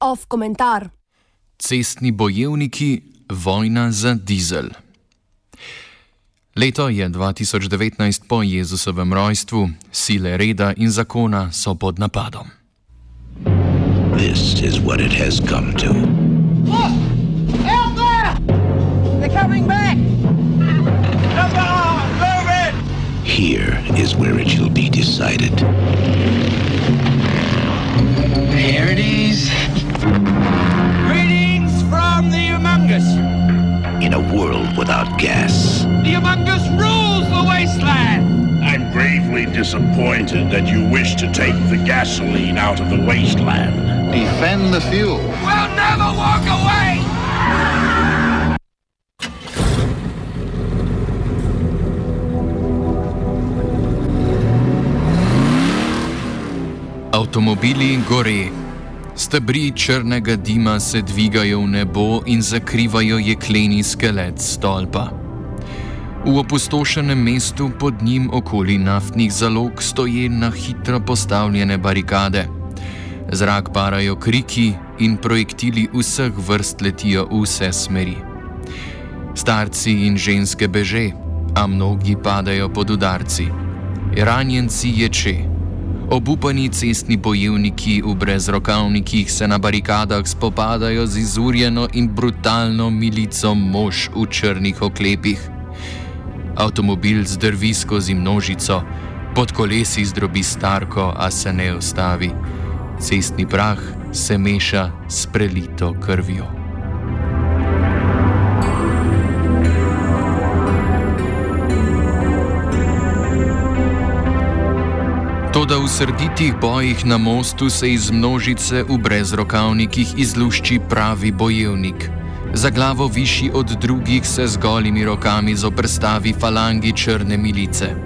Off komentar. Cestni bojevniki, vojna za dizel. Leto je 2019 po Jezusovem rojstvu, sile reda in zakona so pod napadom. This is what it has come to. Look! Out there! They're coming back! Here is where it shall be decided. Here it is. Greetings from the Humongous. In a world without gas, The Humongous rules the wasteland. I'm gravely disappointed that you wish to take the gasoline out of the wasteland. Defend the fuel. We'll never walk away! Avtomobili gore. Stebri črnega dima se dvigajo v nebo in zakrivajo jekleni skelet stolpa. V opustošenem mestu pod njim okoli naftnih zalog stoje na hitro postavljene barikade. Zrak parajo kriki in projektili vseh vrst letijo v vse smeri. Starci in ženske beže, a mnogi padajo pod udarci. Ranjenci ječe. Obupani cestni bojevniki v brezrokavnikih se na barikadah spopadajo z izurjeno in brutalno milico mož v črnih oklepih. Avtomobil zdrvi skozi množico, pod kolesi zdrobi starko, a se ne ustavi. Cestni prah se meša s prelito krvjo. Toda v srditih bojih na mostu se iz množice v brezrokavnikih izlušči pravi bojevnik. Za glavo višji od drugih se z golimi rokami zoprstavi falangi črne milice.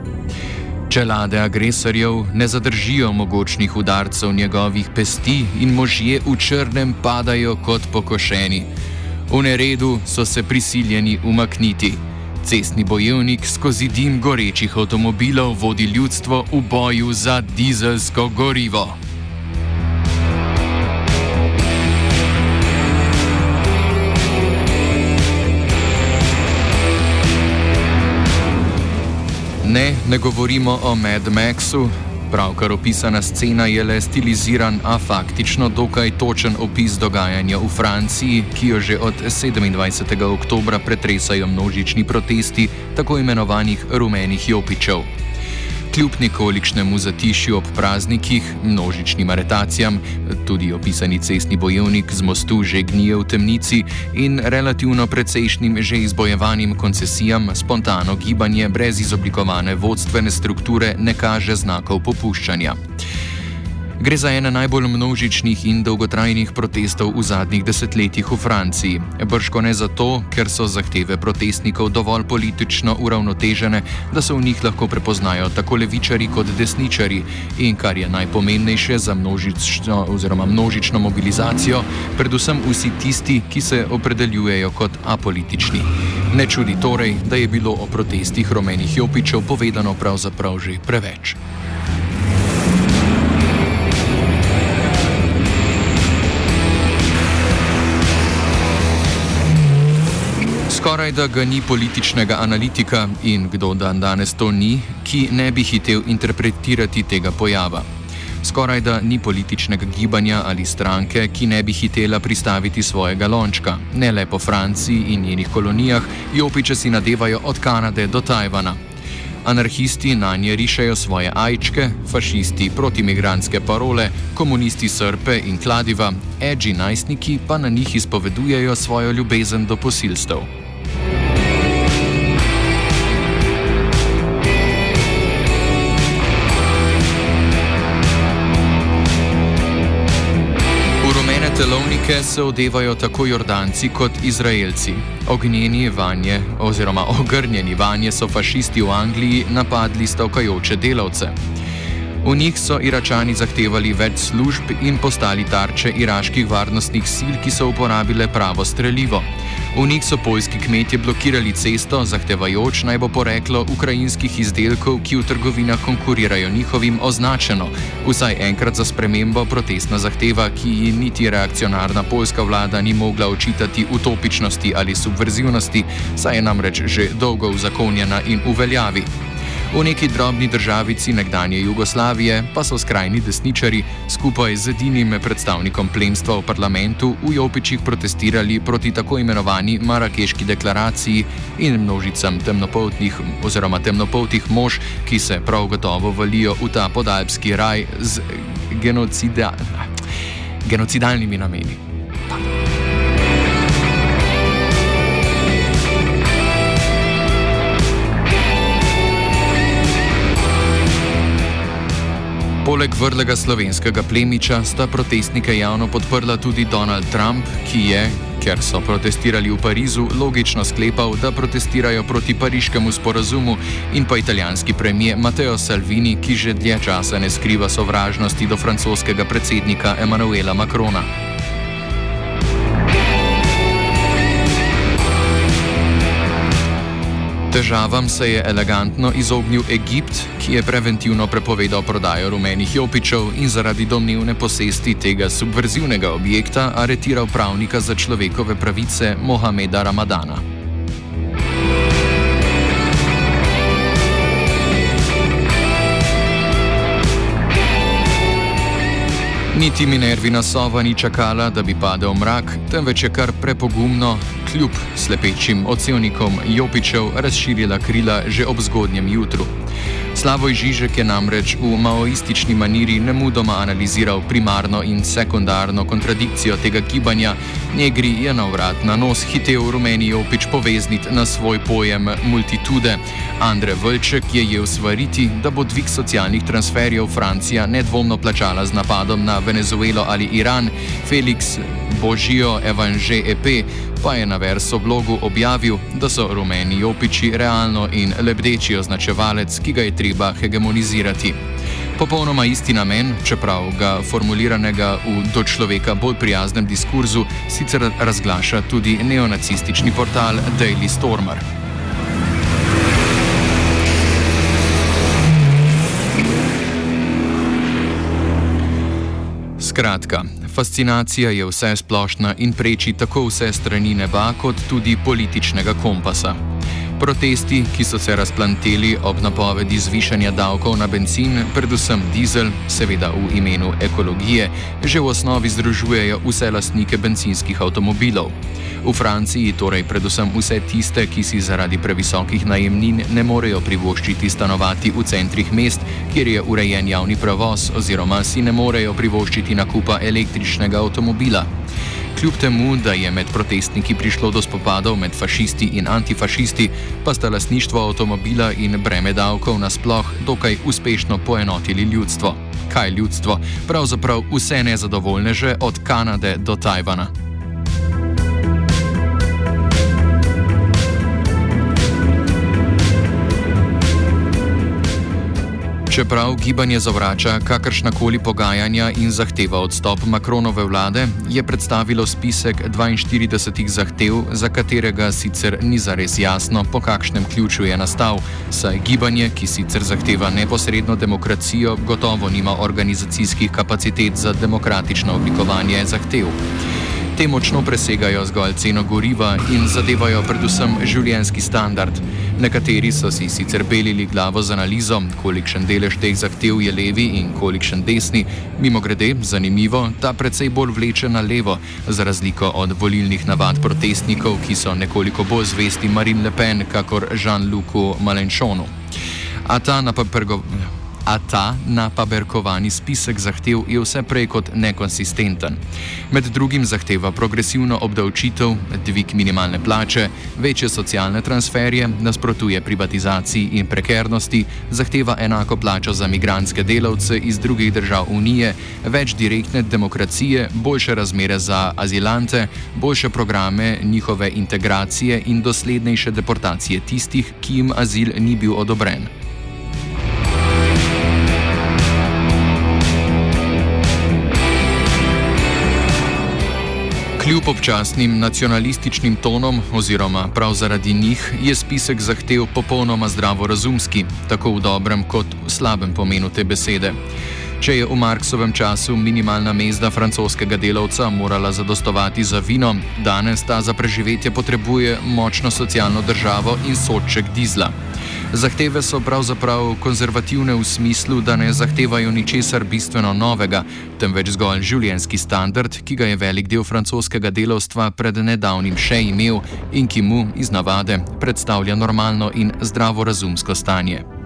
Čelade agresorjev ne zadržijo mogočnih udarcev njegovih pesti in možje v črnem padajo kot pokošeni. V neredu so se prisiljeni umakniti. Cestni bojevnik skozi dim gorečih avtomobilov vodi ljudstvo v boju za dizelsko gorivo. Ne, ne govorimo o Mad Maxu. Pravkar opisana scena je le stiliziran, a faktično dokaj točen opis dogajanja v Franciji, ki jo že od 27. oktobra pretresajo množični protesti tako imenovanih rumenih jopičev. Kljub nekolikšnemu zatišju ob praznikih, množičnim aretacijam, tudi opisani cestni bojevnik z mostu že gnije v temnici in relativno precejšnjim že izbojevanim koncesijam, spontano gibanje brez izoblikovane vodstvene strukture ne kaže znakov popuščanja. Gre za ene najbolj množičnih in dolgotrajnih protestov v zadnjih desetletjih v Franciji. Brško ne zato, ker so zahteve protestnikov dovolj politično uravnotežene, da se v njih lahko prepoznajo tako levičari kot desničari in kar je najpomembnejše za množično, oziroma množično mobilizacijo, predvsem vsi tisti, ki se opredeljujejo kot apolitični. Ne čudi torej, da je bilo o protestih rumenih jopičev povedano pravzaprav že preveč. Skoraj da ga ni političnega analitika in kdo dan danes to ni, ki ne bi hitel interpretirati tega pojava. Skoraj da ni političnega gibanja ali stranke, ki ne bi hitela pristaviti svojega lončka, ne le po Franciji in njenih kolonijah, jopiče si nadevajo od Kanade do Tajvana. Anarhisti na nje rišajo svoje ajčke, fašisti protimigranske parole, komunisti srpe in kladiva, edži najstniki pa na njih izpovedujejo svojo ljubezen do posilstev. Telovnike se odevajo tako Jordanci kot Izraelci. Ognjeni vanje, oziroma ogrnjeni vanje so fašisti v Angliji napadli stavkajoče delavce. V njih so Iračani zahtevali več služb in postali tarče iraških varnostnih sil, ki so uporabile pravo streljivo. V njih so poljski kmetje blokirali cesto, zahtevajoč naj bo poreklo ukrajinskih izdelkov, ki v trgovinah konkurirajo njihovim, označeno. Vsaj enkrat za spremembo protestna zahteva, ki ji niti reakcionarna poljska vlada ni mogla očitati utopičnosti ali subverzivnosti, saj je namreč že dolgo uzakonjena in uveljavi. V neki drobni državici nekdanje Jugoslavije pa so skrajni desničari skupaj z edinim predstavnikom plemstva v parlamentu v Jopičih protestirali proti tako imenovani Marakeški deklaraciji in množicam temnopoltnih oziroma temnopoltih mož, ki se prav gotovo valijo v ta podalpski raj z genocida, genocidalnimi nameni. Poleg vrlega slovenskega plemiča sta protestnike javno podprla tudi Donald Trump, ki je, ker so protestirali v Parizu, logično sklepal, da protestirajo proti pariškemu sporazumu, in pa italijanski premijer Matteo Salvini, ki že dlje časa ne skriva sovražnosti do francoskega predsednika Emanuela Macrona. Težavam se je elegantno izognil Egipt, ki je preventivno prepovedal prodajo rumenih jopičev in zaradi domnevne posesti tega subverzivnega objekta aretiral pravnika za človekove pravice Mohameda Ramadana. Niti Minervina sova ni čakala, da bi padel mrak, temveč je kar prepogumno, kljub slepečim odsevnikom Jopičev, razširila krila že ob zgodnjem jutru. Slavoj Žižek je namreč v maoistični maniri nemudoma analiziral primarno in sekundarno kontradikcijo tega gibanja, Negri je na vrat na nos hitev rumeni opič povezniti na svoj pojem multitude. Andre Vlček je jev svariti, da bo dvig socialnih transferjev Francija nedvomno plačala z napadom na Venezuelo ali Iran, Felix Božijo Evanže EP pa je na verso blogu objavil, da so rumeni opiči realno in lebdeči označevalec, ki ga je treba hegemonizirati. Popolnoma isti namen, čeprav ga formuliranega v do človeka bolj prijaznem diskurzu, sicer razglaša tudi neonacistični portal Daily Stormer. Skratka, fascinacija je vse splošna in preči tako vse strani neba, kot tudi političnega kompasa. Protesti, ki so se razplanteli ob napovedi zvišanja davkov na benzin, predvsem dizel, seveda v imenu ekologije, že v osnovi združujejo vse lastnike benzinskih avtomobilov. V Franciji torej predvsem vse tiste, ki si zaradi previsokih najemnin ne morejo privoščiti stanovati v centrih mest, kjer je urejen javni prevoz, oziroma si ne morejo privoščiti nakupa električnega avtomobila. Kljub temu, da je med protestniki prišlo do spopadov med fašisti in antifašisti, pa sta lasništvo avtomobila in breme davkov nasploh dokaj uspešno poenotili ljudstvo. Kaj ljudstvo? Pravzaprav vse nezadovoljneže od Kanade do Tajvana. Čeprav gibanje zavrača kakršnakoli pogajanja in zahteva odstop Makronove vlade, je predstavilo spisek 42 zahtev, za katerega sicer ni zares jasno, po kakšnem ključu je nastal, saj gibanje, ki sicer zahteva neposredno demokracijo, gotovo nima organizacijskih kapacitet za demokratično oblikovanje zahtev. Te močno presegajo zgolj ceno goriva in zadevajo predvsem življenski standard. Nekateri so si sicer belili glavo z analizo, kolikšen delež teh zahtev je levi in kolikšen desni. Mimo grede, zanimivo, ta precej bolj vleče na levo, za razliko od volilnih navad protestnikov, ki so nekoliko bolj zvesti Marine Le Pen, kakor Jean-Luc Malenchonu. A ta na papergo a ta napaberkovani spisek zahtev je vse prej kot nekonsistenten. Med drugim zahteva progresivno obdavčitev, dvig minimalne plače, večje socialne transferje, nasprotuje privatizaciji in prekernosti, zahteva enako plačo za migranske delavce iz drugih držav Unije, več direktne demokracije, boljše razmere za azilante, boljše programe njihove integracije in doslednejše deportacije tistih, ki jim azil ni bil odobren. Kljub občasnim nacionalističnim tonom, oziroma prav zaradi njih, je spisek zahtev popolnoma zdravorazumski, tako v dobrem kot v slabem pomenu te besede. Če je v Marksovem času minimalna mezda francoskega delavca morala zadostovati za vino, danes ta za preživetje potrebuje močno socialno državo in soček dizla. Zahteve so pravzaprav konzervativne v smislu, da ne zahtevajo ničesar bistveno novega, temveč zgolj življenski standard, ki ga je velik del francoskega delovstva pred nedavnim še imel in ki mu iz navade predstavlja normalno in zdravorazumsko stanje.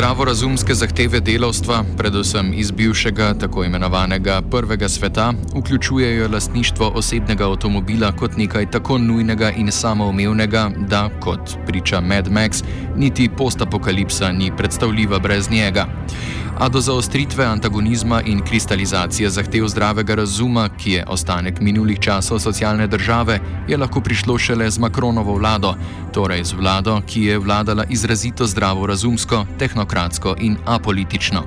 Zdravorazumske zahteve delovstva, predvsem iz bivšega tako imenovanega prvega sveta, vključujejo lastništvo osebnega avtomobila kot nekaj tako nujnega in samoumevnega, da, kot priča Mad Max, niti postapokalipsa ni predstavljiva brez njega. A do zaostritve antagonizma in kristalizacije zahtev zdravega razuma, ki je ostanek minulih časov socialne države, je lahko prišlo šele z Makronovo vlado, torej z vlado, ki je vladala izrazito zdravo razumsko, tehnokratsko in apolitično.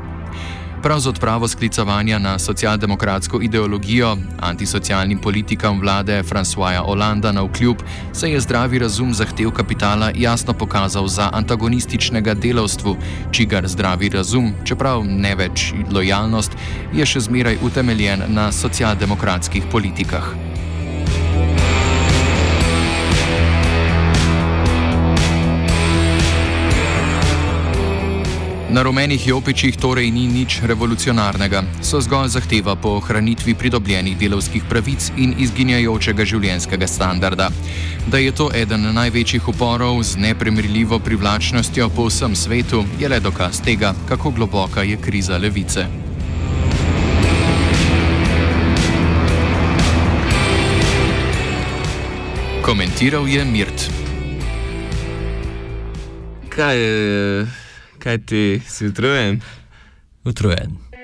Prav z odpravo sklicovanja na socialdemokratsko ideologijo, antisocialnim politikam vlade Francoisa Hollanda na vkljub, se je zdravi razum zahtev kapitala jasno pokazal za antagonističnega delovstvu, čigar zdravi razum, čeprav ne več lojalnost, je še zmeraj utemeljen na socialdemokratskih politikah. Na rumenih jopičih torej ni nič revolucionarnega, so zgolj zahteva po ohranitvi pridobljenih delovskih pravic in izginjajočega življenjskega standarda. Da je to eden največjih uporov z neprimerljivo privlačnostjo po vsem svetu, je le dokaz tega, kako globoka je kriza levice. Komentiral je Mirt. Kaj je? Kaj ti si utrujen? Utrujen.